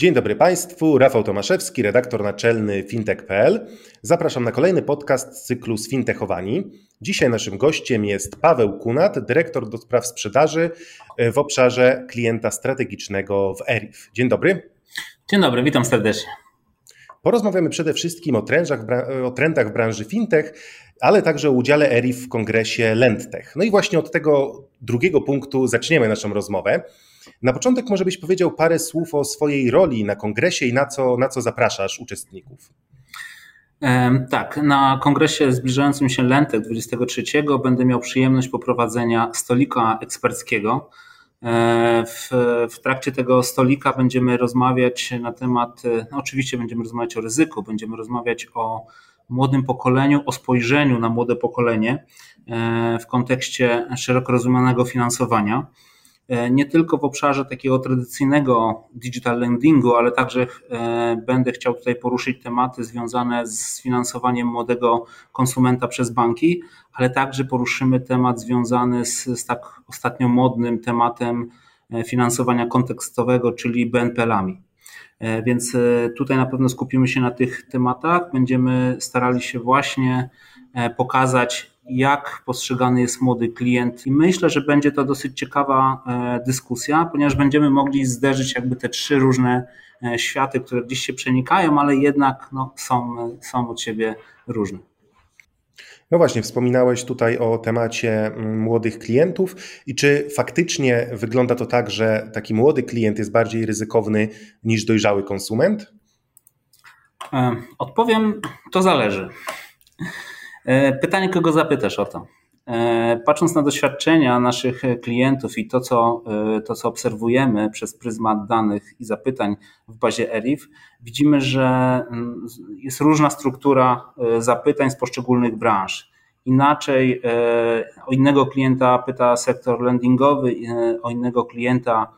Dzień dobry Państwu, Rafał Tomaszewski, redaktor naczelny fintech.pl. Zapraszam na kolejny podcast z cyklu Sfintechowani. Dzisiaj naszym gościem jest Paweł Kunat, dyrektor do spraw sprzedaży w obszarze klienta strategicznego w ERIF. Dzień dobry. Dzień dobry, witam serdecznie. Porozmawiamy przede wszystkim o, trendach, o trendach w branży fintech, ale także o udziale ERIF w kongresie LendTech. No i właśnie od tego drugiego punktu zaczniemy naszą rozmowę. Na początek może byś powiedział parę słów o swojej roli na kongresie i na co, na co zapraszasz uczestników. Tak, na kongresie zbliżającym się Lentek 23 będę miał przyjemność poprowadzenia stolika eksperckiego. E, w, w trakcie tego stolika będziemy rozmawiać na temat, no oczywiście będziemy rozmawiać o ryzyku, będziemy rozmawiać o młodym pokoleniu, o spojrzeniu na młode pokolenie e, w kontekście szeroko rozumianego finansowania. E, nie tylko w obszarze takiego tradycyjnego digital lendingu, ale także e, będę chciał tutaj poruszyć tematy związane z finansowaniem młodego konsumenta przez banki, ale także poruszymy temat związany z, z tak ostatnio modnym tematem e, finansowania kontekstowego, czyli BNPL-ami. Więc tutaj na pewno skupimy się na tych tematach. Będziemy starali się właśnie pokazać, jak postrzegany jest młody klient. I myślę, że będzie to dosyć ciekawa e, dyskusja, ponieważ będziemy mogli zderzyć jakby te trzy różne e, światy, które gdzieś się przenikają, ale jednak no, są, są od siebie różne. No właśnie, wspominałeś tutaj o temacie mm, młodych klientów i czy faktycznie wygląda to tak, że taki młody klient jest bardziej ryzykowny niż dojrzały konsument? E, odpowiem, to zależy. E, pytanie, kogo zapytasz o to? E, patrząc na doświadczenia naszych klientów i to co, e, to, co obserwujemy przez pryzmat danych i zapytań w bazie ERIF, widzimy, że mm, jest różna struktura zapytań z poszczególnych branż. Inaczej o innego klienta pyta sektor lendingowy, o innego klienta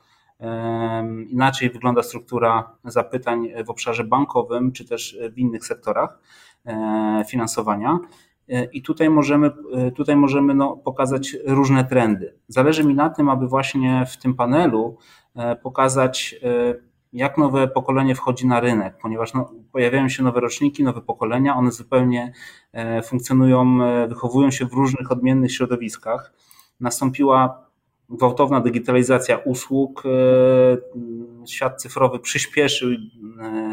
inaczej wygląda struktura zapytań w obszarze bankowym, czy też w innych sektorach finansowania. E, I tutaj możemy, e, tutaj możemy no, pokazać różne trendy. Zależy mi na tym, aby właśnie w tym panelu e, pokazać, jak nowe pokolenie wchodzi na rynek, ponieważ no, pojawiają się nowe roczniki, nowe pokolenia, one zupełnie funkcjonują, wychowują się w różnych odmiennych środowiskach. Nastąpiła gwałtowna digitalizacja usług, e, świat cyfrowy przyspieszył, e,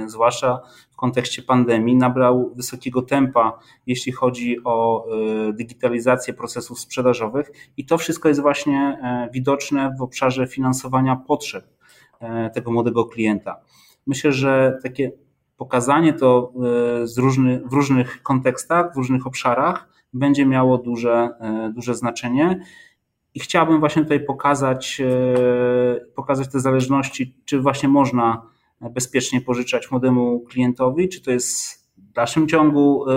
zwłaszcza w kontekście pandemii, nabrał wysokiego tempa, jeśli chodzi o e, digitalizację procesów sprzedażowych i to wszystko jest właśnie widoczne w obszarze finansowania potrzeb tego młodego klienta. Myślę, że takie pokazanie to różny, w różnych kontekstach, w różnych obszarach będzie miało duże, duże znaczenie. I chciałbym właśnie tutaj pokazać, e, pokazać te zależności, czy właśnie można bezpiecznie pożyczać młodemu klientowi, czy to jest w dalszym ciągu e,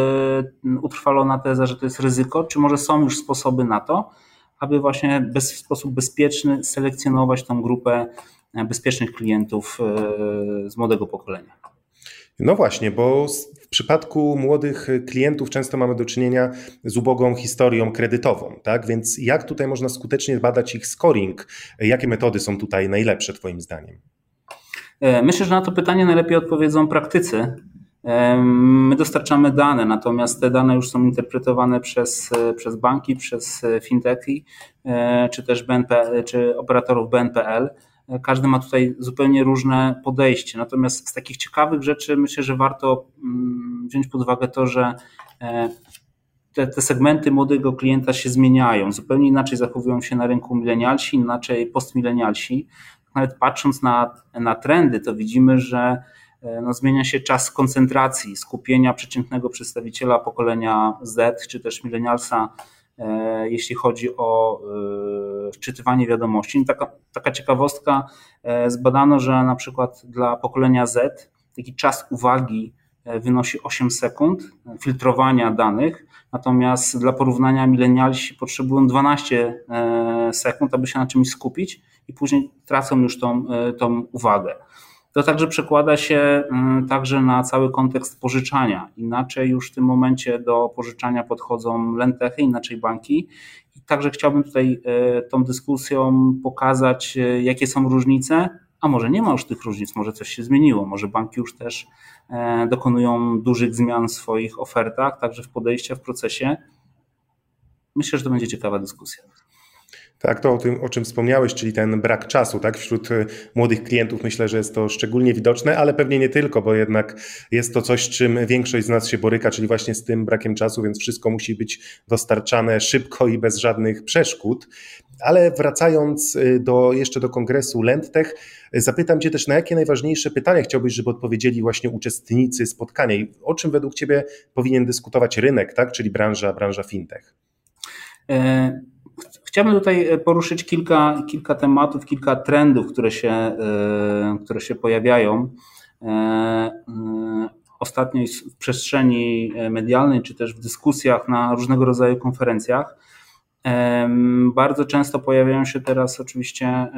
utrwalona teza, że to jest ryzyko, czy może są już sposoby na to, aby właśnie bez, w sposób bezpieczny selekcjonować tą grupę bezpiecznych klientów e, z młodego pokolenia. No właśnie, bo w przypadku młodych klientów często mamy do czynienia z ubogą historią kredytową, tak? Więc jak tutaj można skutecznie badać ich scoring? Jakie metody są tutaj najlepsze Twoim zdaniem? E, myślę, że na to pytanie najlepiej odpowiedzą praktycy. E, my dostarczamy dane, natomiast te dane już są interpretowane przez, e, przez banki, przez fintechy, czy też BNP, czy operatorów BNPL. Każdy ma tutaj zupełnie różne podejście. Natomiast z takich ciekawych rzeczy myślę, że warto mm, wziąć pod uwagę to, że e, te, te, segmenty młodego klienta się zmieniają. Zupełnie inaczej zachowują się na rynku milenialsi, inaczej postmilenialsi. Nawet patrząc na, na trendy, to widzimy, że e, no, zmienia się czas koncentracji, skupienia przeciętnego przedstawiciela pokolenia Z, czy też milenialsa jeśli chodzi o wczytywanie wiadomości. Taka, taka ciekawostka, zbadano, że na przykład dla pokolenia Z taki czas uwagi wynosi 8 sekund filtrowania danych, natomiast dla porównania milenialsi potrzebują 12 sekund, aby się na czymś skupić i później tracą już tą, tą uwagę. To także przekłada się mm, także na cały kontekst pożyczania. Inaczej już w tym momencie do pożyczania podchodzą lentechy, inaczej banki. I także chciałbym tutaj e, tą dyskusją pokazać, e, jakie są różnice, a może nie ma już tych różnic, może coś się zmieniło, może banki już też e, dokonują dużych zmian w swoich ofertach, także w podejściu, w procesie. Myślę, że to będzie ciekawa dyskusja. Tak, to o tym, o czym wspomniałeś, czyli ten brak czasu, tak? Wśród y, młodych klientów myślę, że jest to szczególnie widoczne, ale pewnie nie tylko, bo jednak jest to coś, czym większość z nas się boryka, czyli właśnie z tym brakiem czasu, więc wszystko musi być dostarczane szybko i bez żadnych przeszkód. Ale wracając y, do, jeszcze do kongresu Lendtech, zapytam Cię też, na jakie najważniejsze pytania chciałbyś, żeby odpowiedzieli właśnie uczestnicy spotkania i o czym według Ciebie powinien dyskutować rynek, tak? czyli branża, branża fintech? E Chciałbym tutaj e, poruszyć kilka, kilka tematów, kilka trendów, które się, e, które się pojawiają e, ostatnio w przestrzeni medialnej, czy też w dyskusjach na różnego rodzaju konferencjach. Bardzo często pojawiają się teraz oczywiście,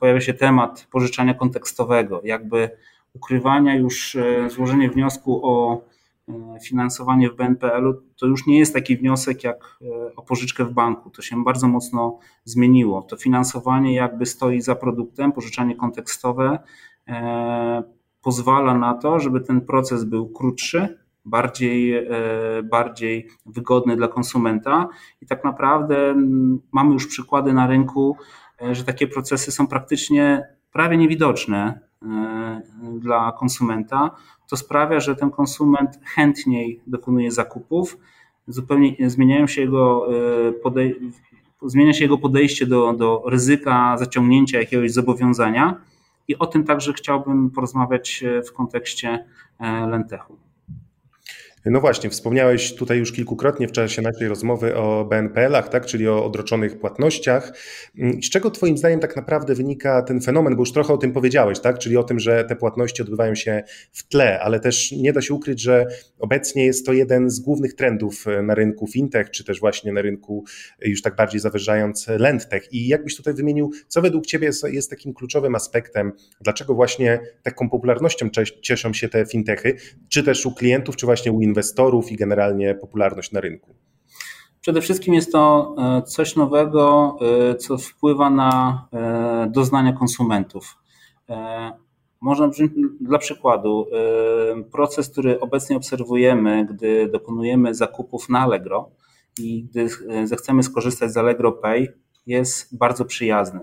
pojawia się temat pożyczania kontekstowego, jakby ukrywania już, złożenie wniosku o finansowanie w BNPL-u, to już nie jest taki wniosek jak e, o pożyczkę w banku. To się bardzo mocno zmieniło. To finansowanie jakby stoi za produktem, pożyczanie kontekstowe e, pozwala na to, żeby ten proces był krótszy, bardziej, bardziej wygodny dla konsumenta i tak naprawdę mamy już przykłady na rynku, że takie procesy są praktycznie prawie niewidoczne dla konsumenta, to sprawia, że ten konsument chętniej dokonuje zakupów, zupełnie zmieniają się jego e, zmienia się jego podejście do, do ryzyka zaciągnięcia jakiegoś zobowiązania i o tym także chciałbym porozmawiać e, w kontekście e, Lentechu. No właśnie, wspomniałeś tutaj już kilkukrotnie w czasie naszej rozmowy o BNPL-ach, tak, czyli o odroczonych płatnościach. Z czego Twoim zdaniem tak naprawdę wynika ten fenomen? Bo już trochę o tym powiedziałeś, tak, czyli o tym, że te płatności odbywają się w tle, ale też nie da się ukryć, że obecnie jest to jeden z głównych trendów na rynku fintech, czy też właśnie na rynku już tak bardziej zawyżając lendtech. I jakbyś tutaj wymienił, co według Ciebie jest, takim kluczowym aspektem, dlaczego właśnie taką popularnością cieszą się te fintechy, czy też u klientów, czy właśnie u inwestorów i generalnie popularność na rynku? Przede wszystkim jest to e, coś nowego, e, co wpływa na e, doznania konsumentów. Można dla przykładu, proces, który obecnie obserwujemy, gdy dokonujemy zakupów na Allegro i gdy zechcemy skorzystać z Allegro Pay, jest bardzo przyjazny.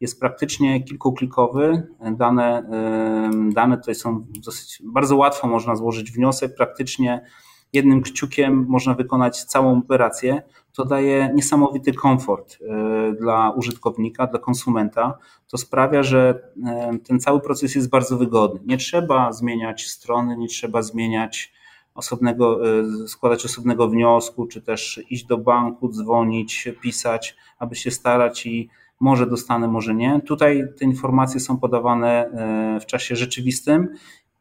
Jest praktycznie kilkuklikowy. Dane, dane tutaj są dosyć, bardzo łatwo można złożyć wniosek, praktycznie jednym kciukiem można wykonać całą operację. To daje niesamowity komfort e, dla użytkownika, dla konsumenta. To sprawia, że ten cały proces jest bardzo wygodny. Nie trzeba zmieniać strony, nie trzeba zmieniać osobnego, e, składać osobnego wniosku, czy też iść do banku, dzwonić, pisać, aby się starać i może dostanę, może nie. Tutaj te informacje są podawane w czasie rzeczywistym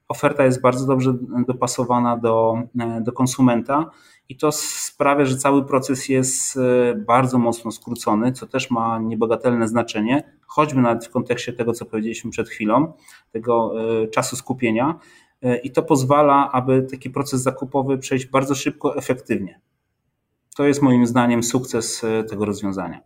oferta jest bardzo dobrze dopasowana do, do konsumenta i to sprawia, że cały proces jest e, bardzo mocno skrócony, co też ma niebagatelne znaczenie, choćby nawet w kontekście tego, co powiedzieliśmy przed chwilą, tego e, czasu skupienia. E, I to pozwala, aby taki proces zakupowy przejść bardzo szybko, efektywnie. To jest moim zdaniem sukces tego rozwiązania.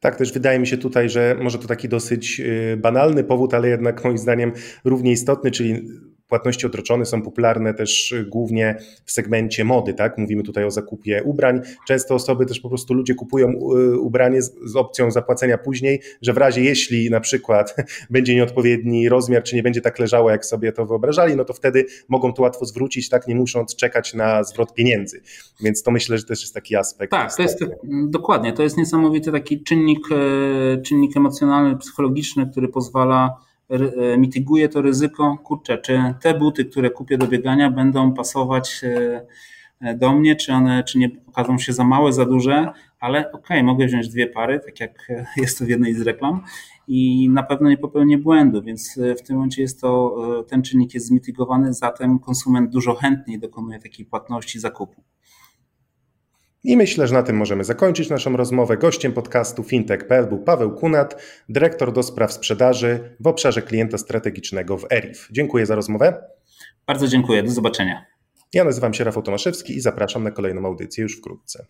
Tak, też wydaje mi się tutaj, że może to taki dosyć banalny powód, ale jednak moim zdaniem równie istotny, czyli Płatności odroczone są popularne też y, głównie w segmencie mody, tak? Mówimy tutaj o zakupie ubrań. Często osoby też po prostu ludzie kupują y, ubranie z, z opcją zapłacenia później, że w razie jeśli na przykład będzie nieodpowiedni rozmiar, czy nie będzie tak leżało, jak sobie to wyobrażali, no to wtedy mogą to łatwo zwrócić, tak, nie musząc czekać na zwrot pieniędzy. Więc to myślę, że też jest taki aspekt. Tak, to jest dokładnie, to jest niesamowity taki czynnik, e, czynnik emocjonalny, psychologiczny, który pozwala mityguje to ryzyko, kurczę, czy te buty, które kupię do biegania będą pasować e, e, do mnie, czy one czy nie okażą się za małe, za duże, ale okej, okay, mogę wziąć dwie pary, tak jak jest to w jednej z reklam i na pewno nie popełnię błędu, więc w tym momencie jest to, ten czynnik jest zmitygowany, zatem konsument dużo chętniej dokonuje takiej płatności zakupu. I myślę, że na tym możemy zakończyć naszą rozmowę. Gościem podcastu fintech.pl był Paweł Kunat, dyrektor do spraw sprzedaży w obszarze klienta strategicznego w ERIF. Dziękuję za rozmowę. Bardzo dziękuję. Do zobaczenia. Ja nazywam się Rafał Tomaszewski i zapraszam na kolejną audycję już wkrótce.